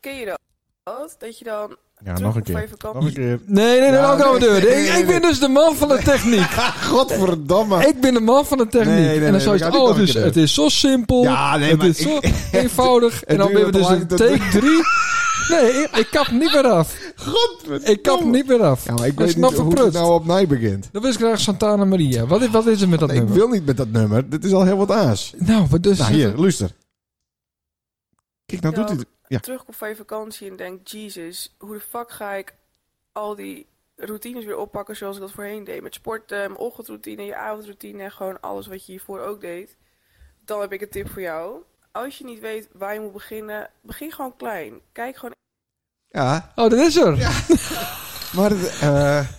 ken je dat? Dat je dan Ja, terug nog een keer. Nog een keer. Nee, nee, nee, Ja, nou gaan we nee, Ik- nee, ik ben dus de man van de techniek. Godverdamme. Ik ben de man van de techniek. Nee, nee, en dan nee, zou je oh, nog het is, zo simpel. Ja, nee, het maar is zo ik- eenvoudig. en dan ben we dus een take 3. Nee, ik, ik kap niet meer af. Godverdomme. Ik kap niet meer af. Ja, maar ik Dat is weet niet hoe het nou op mij begint. Dan wist ik graag Santana Maria. Wat is, wat is er met dat Nee, ik nummer? wil niet met dat nummer. Dit is al heel wat aas. Nou, wat dus... Nou, hier, luister. Kijk, nou doet hij het. Ja. terugkom van je vakantie en denk, Jesus, hoe de fuck ga ik al die routines weer oppakken zoals ik dat voorheen deed. Met sporten, mijn ochtendroutine, je avondroutine en gewoon alles wat je hiervoor ook deed. Dan heb ik een tip voor jou. Als je niet weet waar je moet beginnen, begin gewoon klein. Kijk gewoon Ja, Oh, dat is er. maar... eh het,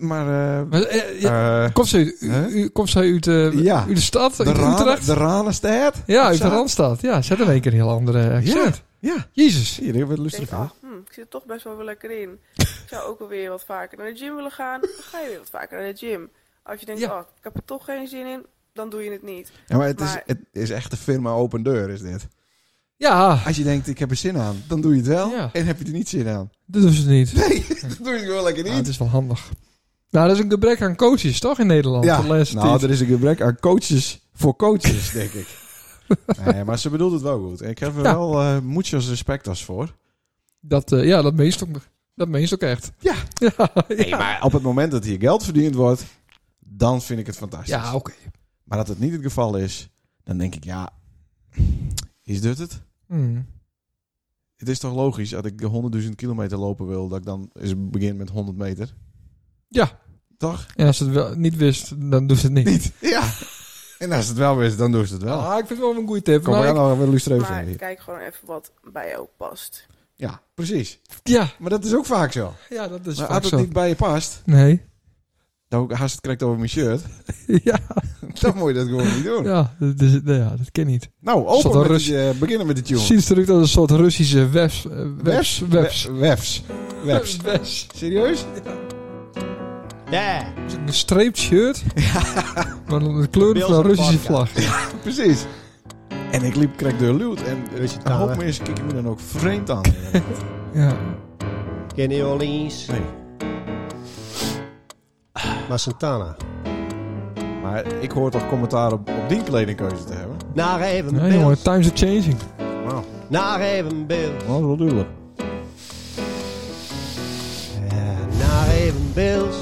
maar... eh, Maar, eh, ja, eh, komt ze uit, u, komt zij uit, eh, Ja. uit de stad? de, uit Rane, Utrecht? de Ranenstad? ja, uit de. Randstad. Ja, zet in één keer een heel andere accent. Ja. Jezus. Hier, ik ben lustig ah, hm, ik zit er toch best wel weer lekker in. ik zou ook wel weer wat vaker naar de gym willen gaan. Dan ga je weer wat vaker naar de gym. Als je denkt, Ja. oh, ik heb er toch geen zin in, dan doe je het niet. Ja, maar het, is, het is echt de firma open deur, is dit. Ja, Als je denkt, ik heb er zin aan, dan doe je het wel. Ja. En heb je er niet zin aan. dat doen ze niet. Nee, dat doe je gewoon lekker Ja, niet. het is wel handig. Nou, dat is een gebrek aan coaches, toch, in Nederland? Ja, nou, tijd. er is een gebrek aan coaches voor coaches, denk ik. Nee, maar ze bedoelt het wel goed. Ik heb er Ja. wel eh muchos respectos voor. Dat, eh, ja, dat meest ook, dat meest ook echt. Ja. Ja, Nee, maar op het moment dat hier geld verdiend wordt, dan vind ik het fantastisch. ja oké. Maar dat het niet het geval is, dan denk ik, ja, is dit het? Hmm. Het is toch logisch, als ik 100.000 kilometer lopen wil, dat ik dan eens begin met 100 meter? Ja, Toch? en als ze het wel niet wist, dan doet ze het niet. Niet? Ja. En als het wel is, dan doen ze het wel. Ah, ik vind het wel een goede tip. Kom, we Maar gaan ik- Maar even. kijk gewoon even wat bij jou past. Ja, precies. ja, Maar dat is ook vaak zo. ja, dat is Maar vaak als het zo. niet bij je past, Nee. dan haast het krijgt over mijn shirt. ja, Dan moet je dat gewoon niet doen. ja, dat, is, nou ja, dat ken niet. Nou, open met Rus- die, eh, beginnen met de tune. Ziet het eruit als een soort Russische webs. eh, webs. Webs. We- Webs. Webs. Webs. Serieus? Yeah. Een streept shirt. Maar de kleur Beeld van een de Russische vlag. Precies. En ik liep krek door Luwt en Weet je een hoop mensen kijken me dan ook vreemd aan. Ja. Kenny Orleans. nee. Maar Santana. Maar ik hoor toch commentaar op, op die kledingkeuze te hebben. Naar even Nee, jongen, times are changing. Naar even Bills. Dat is wel duidelijk. Ja, naar even Bills.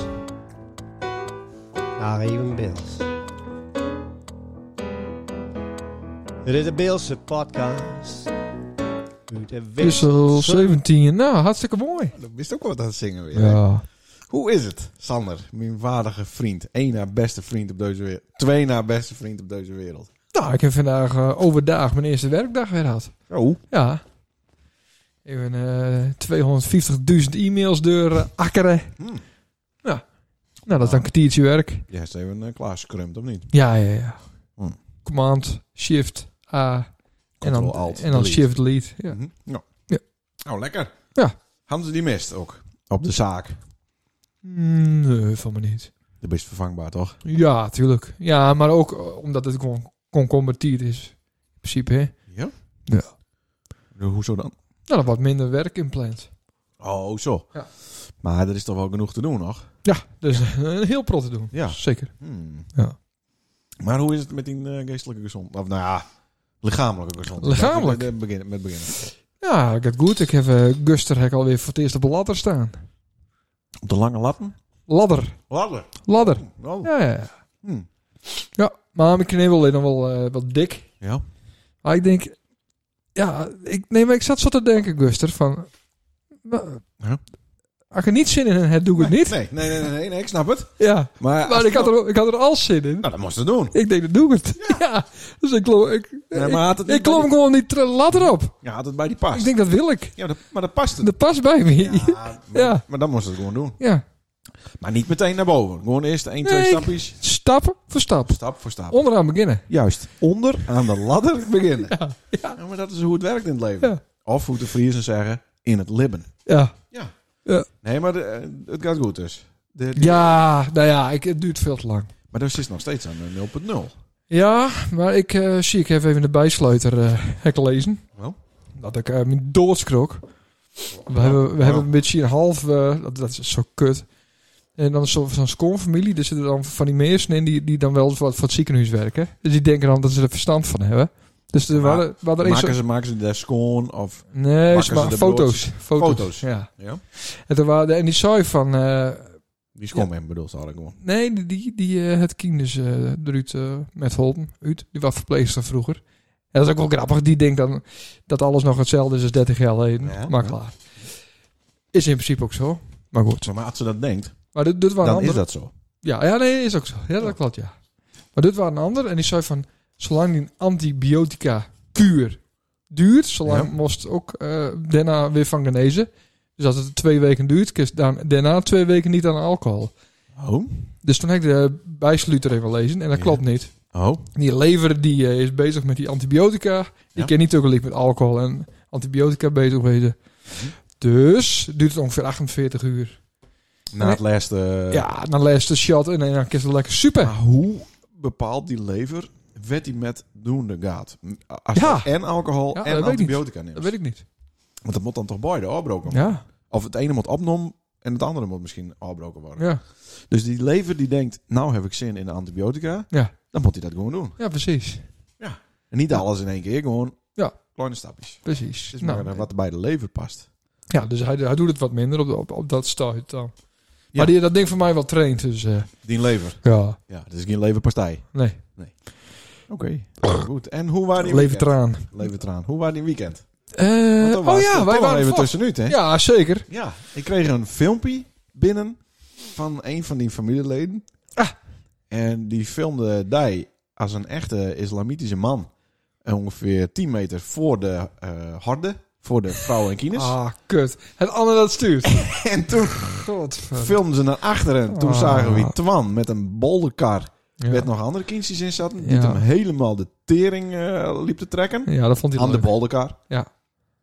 Naar even Bills. Dit is de Beelse podcast. Wissel 17. Nou, hartstikke mooi. Dat wist ook wat aan het zingen weer. Ja. Hoe is het, Sander, mijn waardige vriend? Eén na beste vriend op deze wereld. Twee na beste vriend op deze wereld. Nou, ik heb vandaag eh, overdag mijn eerste werkdag weer gehad. Oh. Ja. Even eh 250.000 e-mails door eh, akkeren. Hmm. Nou, dat is dan een kwartiertje werk. Je hebt even uh, klaargeskrumd, of niet? Ja, ja, ja. Hmm. Command, Shift, A. En dan, Control-Alt, en dan delete. Shift Delete. Ja. Mhm. Ja. Ja. Nou, lekker. Ja. Hadden ze die mist ook? Op de zaak. Mm, nee, van me niet. De best vervangbaar, toch? Ja, tuurlijk. Ja, maar ook eh, omdat het gewoon converteerd is. In principe, hè. Ja? Ja. Hoezo dan? Nou, er wordt minder werk in plant. Oh, zo. Ja. Maar er is toch wel genoeg te doen, nog? Ja, dus eh, een heel prot te doen. Ja. Zeker. Hmm. Ja. Maar hoe is het met die eh, geestelijke gezondheid? Of nou ja, lichamelijke gezondheid. Lichamelijk? Met, beginnen, met beginnen. Ja, ik heb goed. Ik heb uh, Guster heb ik alweer voor het eerst op een ladder staan. Op de lange lappen? Ladder. Ladder. Ladder. Oh. Ja, ja, ja. Hmm. Ja, maar mijn knie wil nog wel eh, wat dik. Ja. Maar ik denk... Ja, ik, nee, maar ik zat zo te denken, Guster, van... Ja. Als ik er niet zin in heb, doe ik het niet. Nee, nee, nee, nee, nee, ik snap het. Ja, Maar, maar ik had, er, ik had er al zin in. Nou, dat moest je doen. Ik denk, dat doe ik het. Ja. Dus ik klom, ik, maar het klom gewoon niet tra- ladder op. die- Ja, had het bij die past. Ik denk, dat wil ik. Ja, dat, maar dat past het. Dat past bij me. Ja. Maar, Ja. maar dan moest je het gewoon doen. ja. Maar niet meteen naar boven. Gewoon eerst 1, 2 Nee, stapjes. Stap voor stap. Stap voor stap. Onderaan beginnen. Juist. Onder aan de ladder beginnen. Ja. Ja. Ja, maar dat is hoe het werkt in het leven. Of hoe de Friesen zeggen, in het libben. Ja. Ja. Nee, maar de, eh, het gaat goed dus. De, de- Ja, nou ja, ik, het duurt veel te lang. Maar dus is nog steeds aan de 0.0. Ja, maar ik eh, zie ik even de bijsluiter heb lezen. Wel? dat ik uh, mijn doodskrok. We, hebben, we hebben een beetje een half... dat, dat is zo kut. En dan is zo- zo'n schoonfamilie. Er zitten dan van die mensen in die, die dan wel wat voor het ziekenhuis werken. Dus die denken dan dat ze er verstand van hebben. Dus er Maar waren, waren er eens... Maken ze, maken ze daar schoon of... Nee, maken ze maken de foto's. foto's. Foto's. Ja. Ja? En, toen waren, en die zei van... eh, Die schoon hem bedoel ze gewoon. nee, die, die, die eh, het kind is eh eruit eh, met Holten. Uit. Die was verpleegster vroeger. En dat is ook wel grappig. Die denkt dan dat alles nog hetzelfde is als 30 jaar geleden. Ja, maar ja. klaar. Is in principe ook zo. Maar goed. Maar als ze dat denkt, Maar dit, dit waren dan andere... is dat zo. Ja, ja, nee, is ook zo. Ja, dat klopt, ja. Maar dit waren een ander. En die zei van... Zolang die antibiotica kuur duurt... Zolang Ja. moest ook eh, daarna weer van genezen. Dus als het twee weken duurt... kun dan daarna twee weken niet aan alcohol. Oh? Dus toen heb ik de bijsluiter even lezen. En dat Ja. klopt niet. Oh? Die lever die eh, is bezig met die antibiotica. Die Ja. kan niet tegelijk met alcohol en antibiotica bezig wezen. Dus duurt het ongeveer 48 uur. Na het laatste... ja, dan leest de shot en dan is het lekker super. Maar hoe bepaalt die lever wat hij met doende gaat? Als Ja. en alcohol Ja, en antibiotica neemt. Dat weet ik niet. Want dat moet dan toch beide afbroken worden? Ja, Of het ene moet opgenomen en het andere moet misschien afbroken worden. ja, Dus die lever die denkt, nou heb ik zin in de antibiotica. Ja. Dan moet hij dat gewoon doen. ja, precies. En niet alles in één keer, gewoon Ja. kleine stapjes. Precies. Het is Nou, maar eh, wat bij de lever past. ja, dus hij, hij doet het wat minder op, op, op dat stuit dan. Ja. Maar die, dat ding van mij wel traint, dus eh, Die lever. ja, Ja, is geen leverpastei. nee. Oké, goed. En hoe waren die eraan. Levertraan. Hoe waren die weekend? Eh, oh ja, wij waren even tussenuit, hè? Ja, zeker. Ja, ik kreeg een filmpje binnen van een van die familieleden. Ah. En die filmde die als een echte islamitische man. Ongeveer 10 meter voor de eh horde, voor de vrouwen en kines. Ah, kut. Het ander dat stuurt. En toen filmden ze naar achteren. Toen Ah. zagen we Twan met een bolderkar. Ja. Met nog andere kindjes in zaten. Die hem helemaal de tering eh, liep te trekken. Ja, dat vond hij Aan de bolderkar. Ja.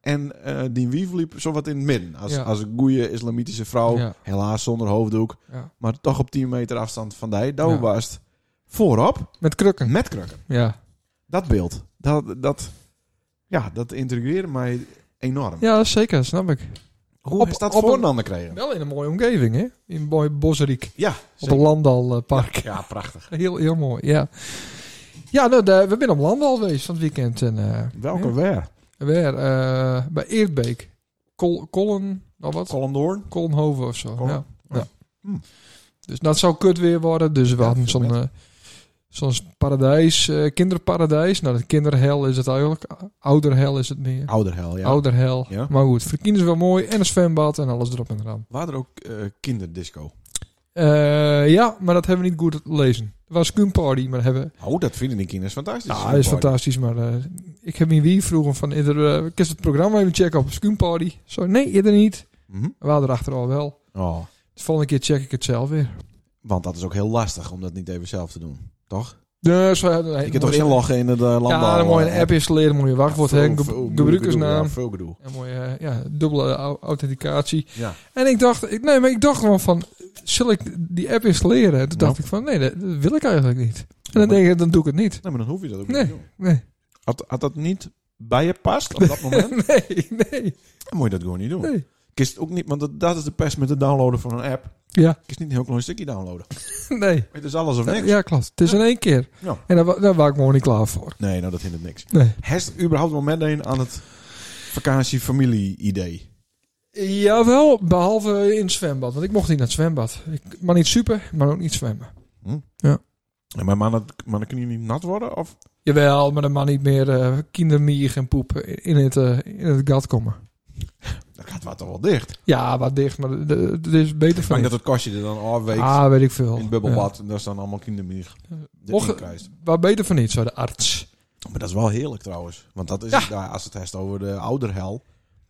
En eh, die wief liep zo wat in het midden. Als, als een goede islamitische vrouw. Helaas zonder hoofddoek. Maar toch op 10 meter afstand van die. Daar was het voorop Met krukken. met krukken. Ja. Dat beeld. Dat, dat, ja, dat intrigeerde mij enorm. ja, zeker, snap ik. Hoe Op- is dat op voor een- dan gekregen? Wel in een mooie omgeving, hè? In een mooi Bosriek. Ja, Op een Landalpark. Ja, prachtig. Heel, heel mooi, ja. Ja, nou, de- we zijn op Landal geweest van het weekend. En, eh, Welke weer? Weer eh, bij Eerdbeek. Kol, Kollen, nou wat? Collendoorn? Kollenhoven of zo. Kollen- Ja. ja. ja. Dus dat zou kut weer worden. Dus we Ja, hadden zo'n zo'n paradijs, eh, kinderparadijs. Nou, de kinderhel is het eigenlijk. Ouderhel is het meer. Ouderhel, ja. Ouderhel. Ja. Maar goed, voor de kinderen is wel mooi. En een zwembad en alles erop en eraan. Waren er ook eh, kinderdisco? Eh, ja, maar dat hebben we niet goed lezen. Er was een party, maar hebben... Oh, dat vinden die kinders fantastisch. Ja, dat is fantastisch, maar ik heb me wie vroegen van... Eerder, uh, het programma even checken op een party. Zo, nee, eerder niet. Mhm. We hadden erachter al wel. Oh, De volgende keer check ik het zelf weer. want dat is ook heel lastig om dat niet even zelf te doen. Toch? Nee, zo, nee, Je kunt toch inloggen in het uh, landbouw? Ja, dan moet je een app installeren, moet je wachtwoord Veel- hebben, gebruikersnaam. ja, Veel gedoe. En mooie, eh, ja, dubbele au- authenticatie. Ja. En ik dacht, ik, nee, maar ik dacht gewoon van, zal ik die app installeren? En toen dacht Ja. ik van, nee, dat, dat wil ik eigenlijk niet. En dan denk ik, dan doe ik het niet. Nee, maar dan hoef je dat ook Nee. niet te doen. Nee, Had, had dat niet bij je past op dat moment, nee, nee, dan moet je dat gewoon niet doen. nee. Kist ook niet, want dat, dat is de pest met het downloaden van een app. Ja, Kist niet een heel klein stukje downloaden. nee. Het is alles of niks. Ja, klopt. Het is in één keer. Ja. En daar, daar was ik gewoon niet klaar voor. Nee, nou dat hindert niks. Nee. Heeft überhaupt wel meteen aan het vakantie-familie-idee? Jawel, behalve in het zwembad. Want ik mocht niet naar het zwembad. Ik, maar niet super, maar ook niet zwemmen. Ja, maar mannen, mannen kunnen niet nat worden? Of? Jawel, maar dan mag niet meer eh kindermier en poep in het, eh, in het gat komen. Dat gaat wat wel dicht. Ja, wat dicht, maar het is beter Ik van niet. dat het kost je er dan afweekt Ah, weet ik veel. in bubbelbad. En daar staan allemaal kindermier. Mocht-. Ja. Waar beter van niet, zei de arts. Maar dat is wel heerlijk trouwens. Want dat is Ja. ja, als het heeft over de ouderhel.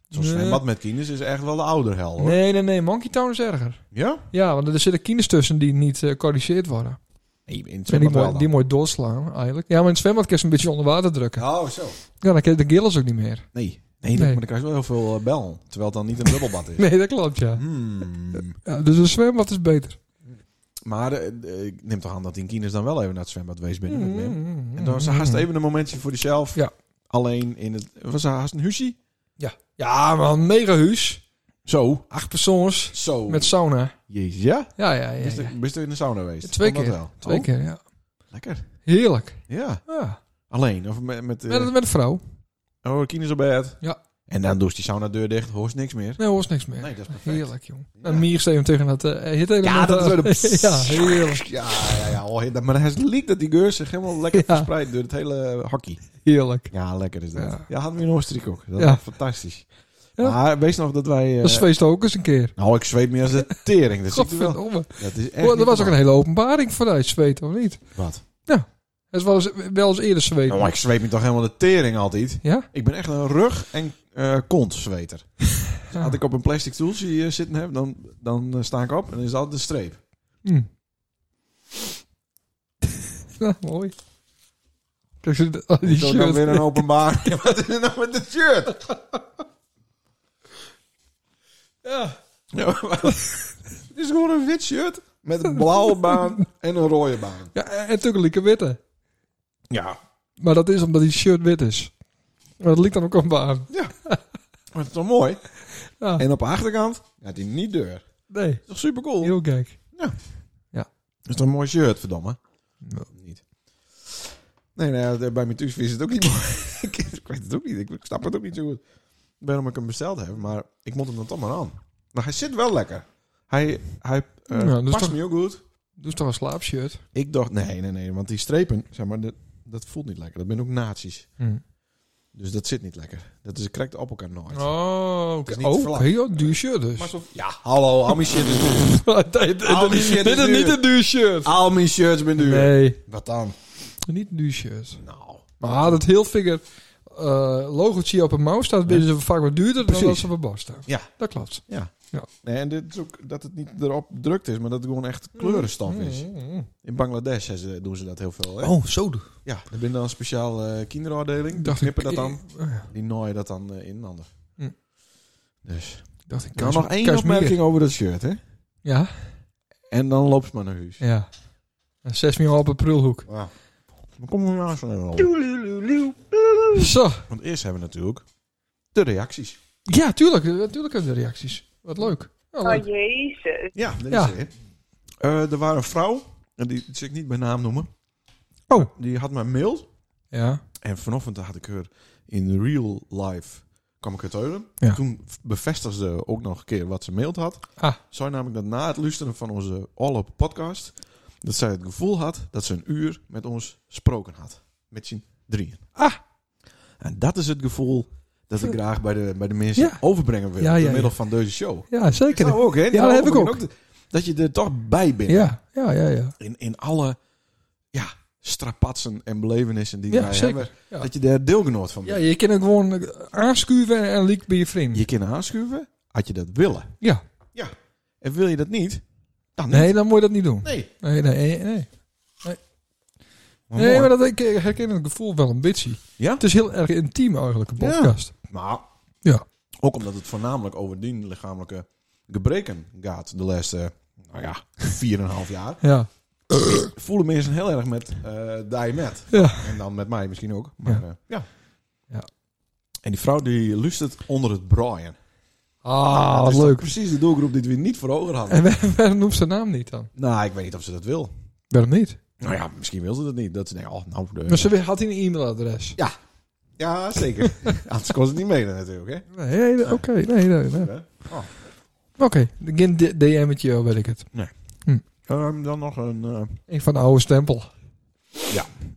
Zo'n Nee. zwembad met kinders is echt wel de ouderhel hoor. Nee, nee, nee. Monkey Town is erger. Ja? Ja, want er zitten kinders tussen die niet eh corrigeerd worden. Nee, in het die mooi, dan. die mooi doorslaan, eigenlijk. Ja, maar in het zwembad kun je een beetje onder water drukken. Oh, zo. Ja, dan kun je de gills ook niet meer. Nee. Nee, Nee. maar dan krijg je wel heel veel eh, bel. Terwijl het dan niet een bubbelbad is. Nee, dat klopt, ja. Hmm. ja dus een zwembad is beter. Maar eh, ik neem toch aan dat die kinders dan wel even naar het zwembad wees binnen. met Mim. Mm. En dan was haast even een momentje voor jezelf. Ja. Alleen in het... Was haast een huisje? Ja, man, een mega huis. Zo. Acht persoons. Zo. Met sauna. Jezus, ja? Ja, ja, ja. Bist ja. Bist in de sauna geweest? Twee keer. wel? Twee Oh, keer, ja. Lekker. Heerlijk. Ja. Ja. Alleen? Of met... met, Met, met een vrouw. Oh, kines op bed. Ja. En dan doe je die sauna deur dicht. Hoort niks meer. Nee, hoor niks meer. Nee, dat is perfect. Heerlijk, jong. Ja. En Mier steven tegen het uh. Ja, dat is weer de... ja, heerlijk. Ja, ja, ja. Oh, dat- maar het liek dat die geurs zich helemaal lekker Ja. verspreid door het hele hockey. Heerlijk. Ja, lekker is dat. Ja, Ja. hadden we in Oostenrijk ook. Dat Ja. was fantastisch. Ja. Maar wees nog dat wij... eh, Dat feest ook eens een keer. nou, ik zweet meer als de tering. Dat, wel. Dat is echt Oh, dat was ook een hele openbaring vanuit Zweet, of niet? Wat? Het is wel eens, wel eens eerder Zweet. Nou, maar ik zweet me toch helemaal de tering altijd. Ja? Ik ben echt een rug- en eh kontzweter. Ja. Als ik op een plastic stoeltje eh, zitten heb, dan, dan eh, sta ik op en dan is het altijd een streep. Ja, mooi. Kijk, zo- oh, die Die dan shirt. weer een openbaar. Wat is er nou met het shirt? Ja. Ja, maar- het is gewoon een wit shirt met een blauwe baan en een rode baan. ja, en natuurlijk een witte. Ja, Maar dat is omdat die shirt wit is. Maar dat ligt dan ook op mijn arm. maar het is toch mooi? Ja. En op de achterkant gaat hij niet deur. Nee, Dat is toch super cool? heel gek. Dat is toch een mooi shirt, verdomme? Ja. Niet. Nee, nee, ja, bij mijn thuis is het ook niet mooi. ik, weet het ook niet. Ik, snap het ook niet zo goed. Waarom ik hem besteld heb, maar ik moet hem dan toch maar aan. Maar hij zit wel lekker. Hij, hij eh, Ja, dus past toch- me ook goed. Dus toch een slaapshirt. Ik dacht, nee, nee, nee, want die strepen, zeg maar, dat, dat voelt niet lekker. Dat ben ook nazi's. Hm. Dus dat zit niet lekker. Dat is correct op elkaar nooit. Oh, oké. is niet Oh, heel duur shirt dus. Maar zo, ja, hallo, al mijn shit is duur. dit, is niet een duur shirt. Al mijn shirts zijn duur. Nee, Wat dan? niet een duur shirt. Nou, Maar dat heel figure uh, logootje op een mouw staat, binnen ze vaak wat duurder Precies. dan dat ze op een bas staan. Ja. Dat klopt. nee, en dit is ook dat het niet erop drukt is, maar dat het gewoon echt kleurenstof is. Mm. In Bangladesh ze- doen ze dat heel veel. Hè? Oh, zo. Ja, er ben dan een speciaal eh kinderafdeling. Die knippen dat dan. Oh, ja. Die naaien dat dan eh, in anders. Hm. Dus. Dacht ik. Nou, Kas- nog één opmerking over dat shirt, hè? Ja, En dan loopt ze maar naar huis. ja. En Zes miljoen op een prulhoek. Wauw. Dan komen we nou zo even op. Zo. Want eerst hebben we natuurlijk de reacties. Ja, tuurlijk. Natuurlijk hebben we de reacties. Wat leuk. Ja, leuk. Oh jezus. Ja, dat Ja. is er. Eh, er waren een vrouw, en die zal ik niet bij naam noemen. Oh. Die had mij mailed. Ja. En vanochtend had ik haar in real life kwam ik het horen. Ja. Toen bevestigde ze ook nog een keer wat ze maild had. Ah. Zij namelijk dat na het luisteren van onze All Up podcast... dat zij het gevoel had dat ze een uur met ons gesproken had. Met z'n drieën. Ah. En dat is het gevoel dat ik graag bij de, bij de mensen Ja. overbrengen wil. Ja, door ja, middel ja. van deze show. Ja, zeker. Nou ook, hè? Ja, dat heb ik ook. Dat je er toch bij bent. Ja, ja, ja, ja. In, in alle ja, strapatsen en belevenissen die Ja, wij hebben. Ja. Dat je daar deelgenoot van Ja, bent. je kan het gewoon aanschuiven en liek bij je vriend. Je kan aanschuiven, had je dat willen. Ja. En wil je dat niet, dan niet. Nee, dan moet je dat niet doen. Nee. Nee, nee, nee. Maar Nee, mooi. maar dat, ik herken het gevoel wel een beetje. Ja? Het is heel erg intiem eigenlijk, een Ja. podcast. Maar Ja. ook omdat het voornamelijk over die lichamelijke gebreken gaat de laatste, nou ja, 4,5 jaar. Ja. Voelen mensen heel erg met eh die met. Ja. En dan met mij misschien ook. Maar Ja. ja. ja. Ja. En die vrouw die lustert onder het braaien. Ah, Dat wat leuk. Precies de doelgroep die we niet voor ogen hadden. En waar- waarom noemt ze naam niet dan? Nou, ik weet niet of ze dat wil. Waarom niet? Nou ja, misschien wil ze dat niet. Dat ze denken, oh, nou... De... Maar ze had hij een e-mailadres. Ja, zeker. Anders kon ze het niet mailen natuurlijk, hè. Nee, nee, oké. Nee, nee, nee. Oh. Oké, geen d- DM'tje, weet ik het. Ehm, dan nog een... eh, Een van de oude stempel.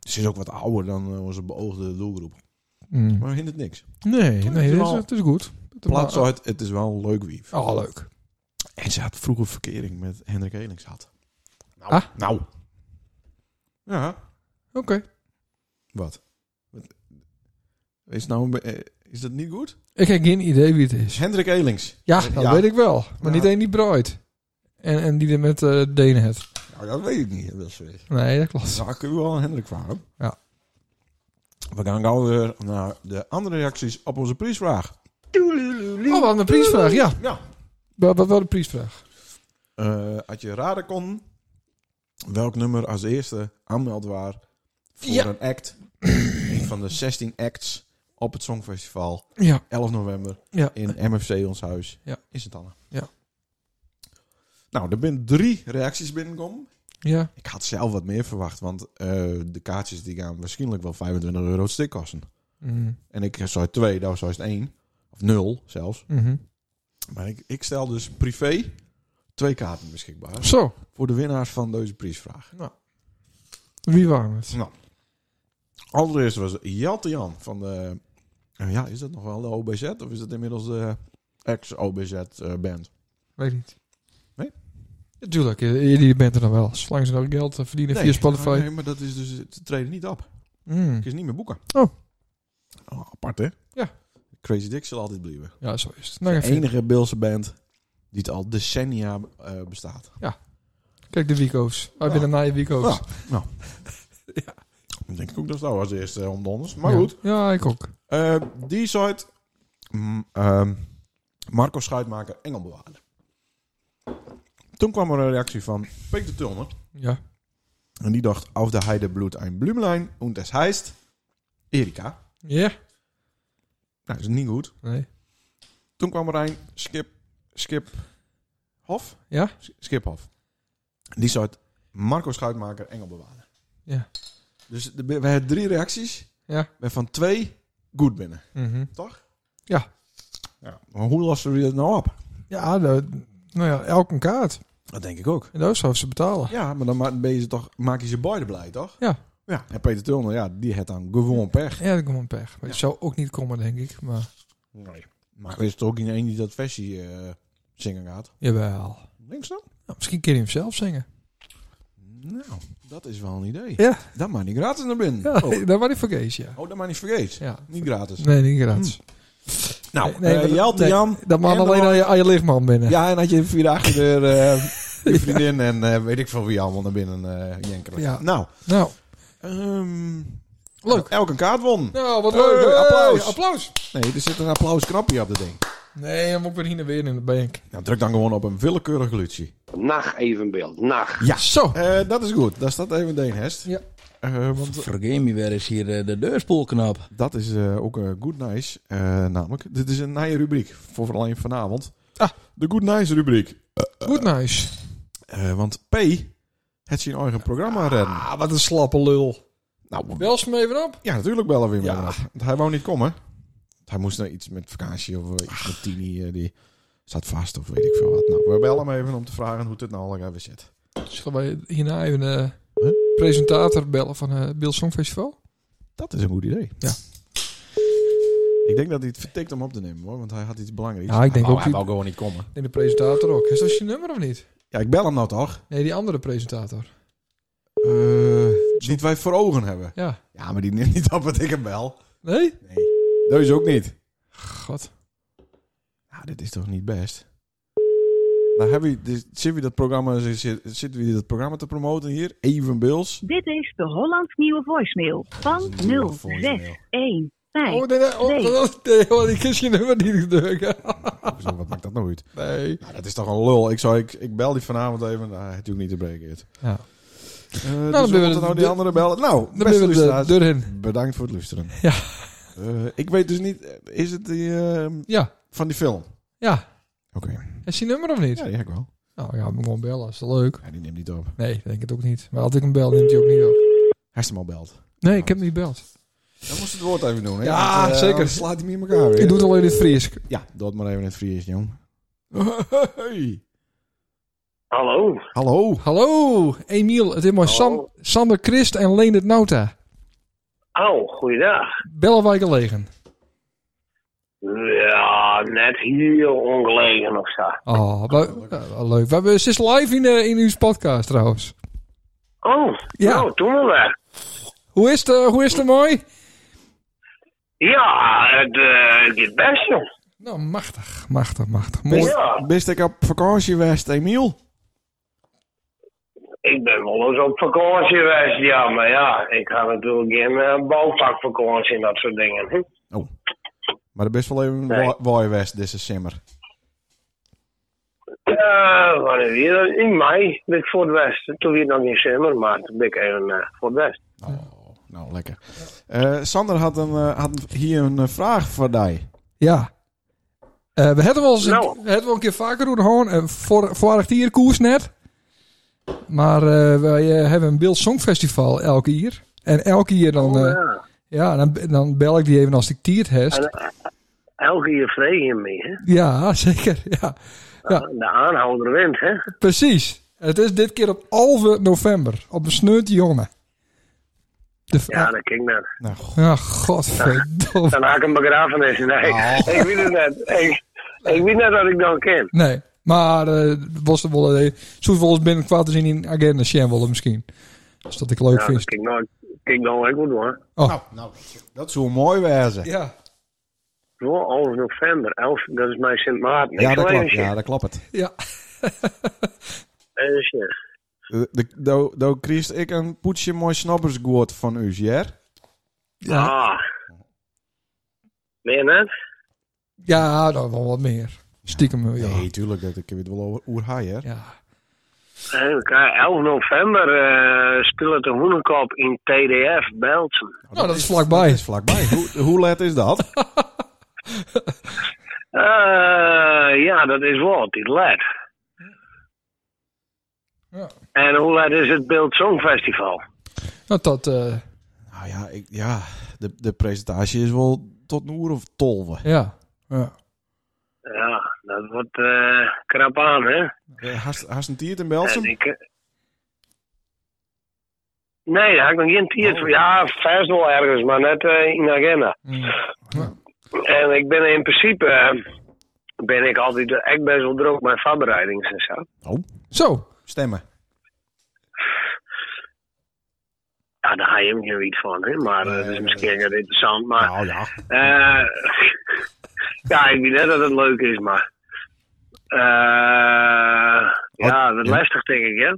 ze is ook wat ouder dan eh, onze beoogde doelgroep. Mm. Maar hindert niks. Nee, nee, het is, het is goed. Het is Plaats uit, het is wel een leuk wief. Oh, leuk. En ze had vroeger verkering met Hendrik Elings had. Nou, Ah. nou. Ja. Oké. Wat? Wat? Is, nou een eh, is dat niet goed? Ik heb geen idee wie het is. Hendrik Elings. Ja, dat Ja. weet ik wel. Maar Ja. niet één die bruid. En, en die er met eh Denen het. Nou, dat weet ik niet. Dat is. Nee, dat klopt. Nou, kun je wel een Hendrik vragen. Ja. We gaan gauw weer naar de andere reacties op onze prijsvraag. Oh, hadden een prijsvraag. Ja. Ja. Wat wat was de prijsvraag? Eh had je raden kon welk nummer als eerste aanmeld waar voor Ja. een act. een van de 16 acts op het Songfestival. Ja. 11 november Ja. in MFC Ons Huis. Ja. In Sint-Anne. Ja. Nou, er zijn drie reacties binnengekomen. Ja. Ik had zelf wat meer verwacht, want eh, de kaartjes die gaan waarschijnlijk wel 25 euro het stuk kosten. Mhm. En ik zou twee, daar zou het één. Of nul zelfs. Mhm. Maar ik, ik stel dus privé twee kaarten beschikbaar. Zo. Voor de winnaars van deze prijsvraag. Wie waren het? Nou. Allereerst was Jalte Jan van de... eh, ja, is dat nog wel de OBZ? Of is dat inmiddels de ex-OBZ-band? Weet niet. Nee? Natuurlijk, je, je bent er dan wel. Zolang ze nog geld eh, verdienen via Spotify. Nee, maar dat is dus... Ze treden niet op. Mm. Ik is niet meer boeken. Oh. Oh, apart, hè? Ja. Crazy Dick zal altijd blijven. Ja, zo is het. Nou, de enige Beelse band die het al decennia eh, bestaat. Kijk, de Wico's. Wij Ja. binnen na je Wico's. Ja. Ik denk ook dat dat als eerste om donders. Maar Ja. goed. Ja, ik ook. Eh, die site... mm, ehm, Marco Schuitmaker, Engelbewaarder. Toen kwam er een reactie van Peter Tulner. Ja. En die dacht, auf der Heide bloed ein Blümlein und es heißt Erika. Ja? Nou, dat is niet goed. Nee. Toen kwam er een Skip, Skip Hof. Ja? Skip Hof. Die zei Marco Schuitmaker, Engelbewaarder. Ja. Dus de, we hebben drie reacties. Ja. We van twee goed binnen. Mhm. Toch? Ja. ja. Maar hoe lossen we dat nou op? Ja, de, nou ja, elk een kaart. Dat denk ik ook. En dat zou ze betalen. Ja, maar dan ben je ze toch, maak je ze beide blij, toch? Ja. Ja, en Peter Tulner, ja, die heeft dan gewoon pech. Ja, een pech. Maar het zou ook niet komen, denk ik. Maar Nee. Maar is toch ook niet één die dat versie eh, zingen gaat? jawel. Denk je zo? Nou, misschien kun je hem zelf zingen. Nou, dat is wel een idee. Ja. Dat maar niet gratis naar binnen. Ja, Oh. dat was niet voor Kees, ja. oh, dat maar niet vergeet. Ja. Niet gratis. Nee, niet gratis. Nou, Nee, nee, eh, maar dat- Jelte nee, Jan. Dat mag en alleen dan- aan je, aan je lichtman binnen. Ja, en had je via de achterdeur eh, je vriendin en eh, weet ik veel wie allemaal naar binnen eh jenkeren. Ja. Nou, Nou, ehm, leuk. elke kaart won. Nou, wat leuk. Hey, applaus. applaus. Nee, er zit een applausknopje op dat ding. Nee, hem ook weer hier en weer in de bank. Nou, druk dan gewoon op een willekeurig glutje. Nacht evenbeeld. Nacht. Ja. Zo. Eh, dat is goed. Daar staat even Deen Hest. Ja. Eh, want Vergeet me weer eens hier eh, de deurspoelknop. dat is eh, ook een good nice. eh, namelijk, dit is een nieuwe rubriek voor alleen vanavond. Ah. De good nice rubriek. Goed nice. Eh, want P het zijn eigen programma redden. Ah, wat een slappe lul. Nou, Bel ze me even op. ja, natuurlijk bellen we hem Ja. even op. Want hij wou niet komen. Hij moest naar iets met vakantie of eh, iets met Tini. eh, die staat vast of weet ik veel wat. Nou, we bellen hem even om te vragen hoe het nou al even zit. Zullen wij hierna even een Huh? presentator bellen van het Beeld Songfestival? Dat is een goed idee. Ja. Ik denk dat hij het vertikt om op te nemen hoor, want hij had iets belangrijks. Ja, ik denk hij wou- ook Hij wou gewoon niet komen. Nee, de presentator ook. Is dat je nummer of niet? Ja, ik bel hem nou toch? Nee, die andere presentator. Eh die wij voor ogen hebben. Ja. Ja, maar die neemt niet op wat ik hem bel. Nee? Nee. Deze ook niet. God. Ja, dit is toch niet best? Nou, hebben we, dus, zitten we dat programma, zit- zitten we dat programma te promoten hier? Even Bills. Dit is de Hollands Nieuwe Voicemail van Dat is een nieuwe voicemail. 0615. Oh, nee, nee. Oh, Nee. oh, nee, oh, die kies je nummer niet drukken. Zo, wat maakt dat nou uit? Nee. Nou, dat is toch een lul. Ik, zou, ik, ik bel die vanavond even. Nou, natuurlijk niet te breken. Het. Ja. Uh, dan dus ben we nou die de- andere bellen. Nou, Dan beste we de bedankt voor het luisteren. Ja. Eh, ik weet dus niet, is het die, eh, Ja. van die film? Ja. Oké. Is die nummer of niet? Ja, die heb ik wel. Nou ja, moet gewoon bellen. Is dat leuk? Ja, die neemt niet op. Nee, denk het ook niet. Maar als ik hem bel, neemt hij ook niet op. Hij is hem al belt. Nee, ik heb hem niet gebeld. Dan moest het woord even doen. Hè? Ja, Want, eh, zeker. slaat hij me in elkaar weer. Ik doe het alleen in het Fries. Ja, doe het maar even in het Fries, jong. Hey. Hallo. Hallo. Hallo, Emiel. Het is mooi. Sam. Sander Christ en Leendert Nauta. Oh, goeiedag. Bellen wij gelegen. Ja, net heel ongelegen of zo. Oh, wel leuk. We hebben, ze is live in, eh, in uw podcast trouwens. Oh, Ja. nou, doen we. Hoe is het, eh, hoe is het mooi? Ja, het eh, gaat best, joh. Nou, machtig, machtig, machtig. Mooi. Ja, Bist ik op vakantie geweest, Emiel? Ik ben wel eens op vakantie geweest, ja. Maar ja, ik ga natuurlijk geen uh, bouwvakvakantie en dat soort dingen. Hm? Maar er best wel even Nee. waai geweest deze simmer. Ja, wanneer weer? In mei ben ik voor het westen. Toen weer nog niet zomer, maar toen ben ik even eh, voor het westen. Nou, lekker. Eh, Sander had, een, eh, had hier een vraag voor jou. Ja. Eh, we hebben wel eens een, Nou. we hebben wel een keer vaker doen gewoon. Voor, vorig jaar koers net. Maar eh, wij eh, hebben een Beeld Songfestival elke jaar. En elke keer dan, Oh, eh, ja. ja, dan, dan bel ik die even als ik tiert heb. Elke keer vreeg je mee, hè? Ja, zeker. Ja, Ja. De aanhouder wint, hè? precies. Het is dit keer op 11 november. Op een sneut jongen. De, Ja, dat kijk net. Nou, ja, godverdomme. Dan haak ik een begrafenis. Nee, Oh. ik weet het net. Ik, ik weet net wat ik dan ken. Nee, maar eh was er wel eh, zo volgens binnen kwart te zien in agenda Sjen willen misschien. Dus dat ik leuk Ja, vind. dat kijk nou, kijk nou ook goed hoor. Oh, nou, nou, dat zou mooi wezen. ja. Zo, 11 november, 11, dat is mijn Sint Maarten. Ja, dat klopt. Ja, dat klopt het. Ja. Eh, de- Do do kriest ik een poetsje mooi snobbersgoed van u, ja? Ja. Ah. Meer net? Ja, dan wel wat meer. Stiekem, ja. Nee, tuurlijk. Dat ik weet wel over oerhaaien. Ja. Even kijken, 11 november eh speelt de Hoenekop in TDF Belsen. Nou, dat is vlakbij. Dat is vlakbij. hoe, hoe laat is dat? Eh ja, dat is wat, die LED. Ja. En hoe laat is het Beeld Songfestival? Nou, dat, eh, Nou ja, ik, ja de, de presentatie is wel tot een uur of tolve. ja. ja. Ja, dat wordt eh krap aan, hè? Eh, Hast, een tiert in Belsum? ik, eh, nee, daar heb ik nog geen tijd voor. Ja, vast wel ergens, maar net in de agenda. Mm. En ik ben in principe, ben ik altijd echt best wel druk met voorbereidingen en zo. Zo. Stemmen. Ja, daar ga je hem geen iets van, hè? maar eh, dat is misschien niet interessant. Maar Nou ja. eh, ja, ik weet net dat het leuk is, maar ja, dat ja. lastig denk ik, hè?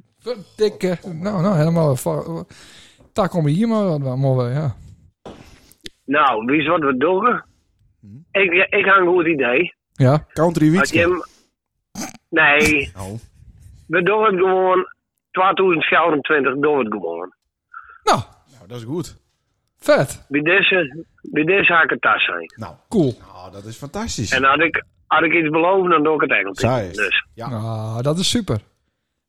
Dikke. Nou, nou, helemaal. Daar kom je hier maar wat wel mooi, ja. Nou, wie is wat we doen? Ik, ik heb een goed idee. Ja. Country hem... Nee, Oh. we doen het gewoon. 2024 doen we het gewoon. Nou, Nou, dat is goed. vet. Bij deze, bij deze het tas zijn. Nou, Cool. nou, dat is fantastisch. En had ik, had ik iets beloofd, dan doe ik het is. Dus. Ja. Nou, dat is super.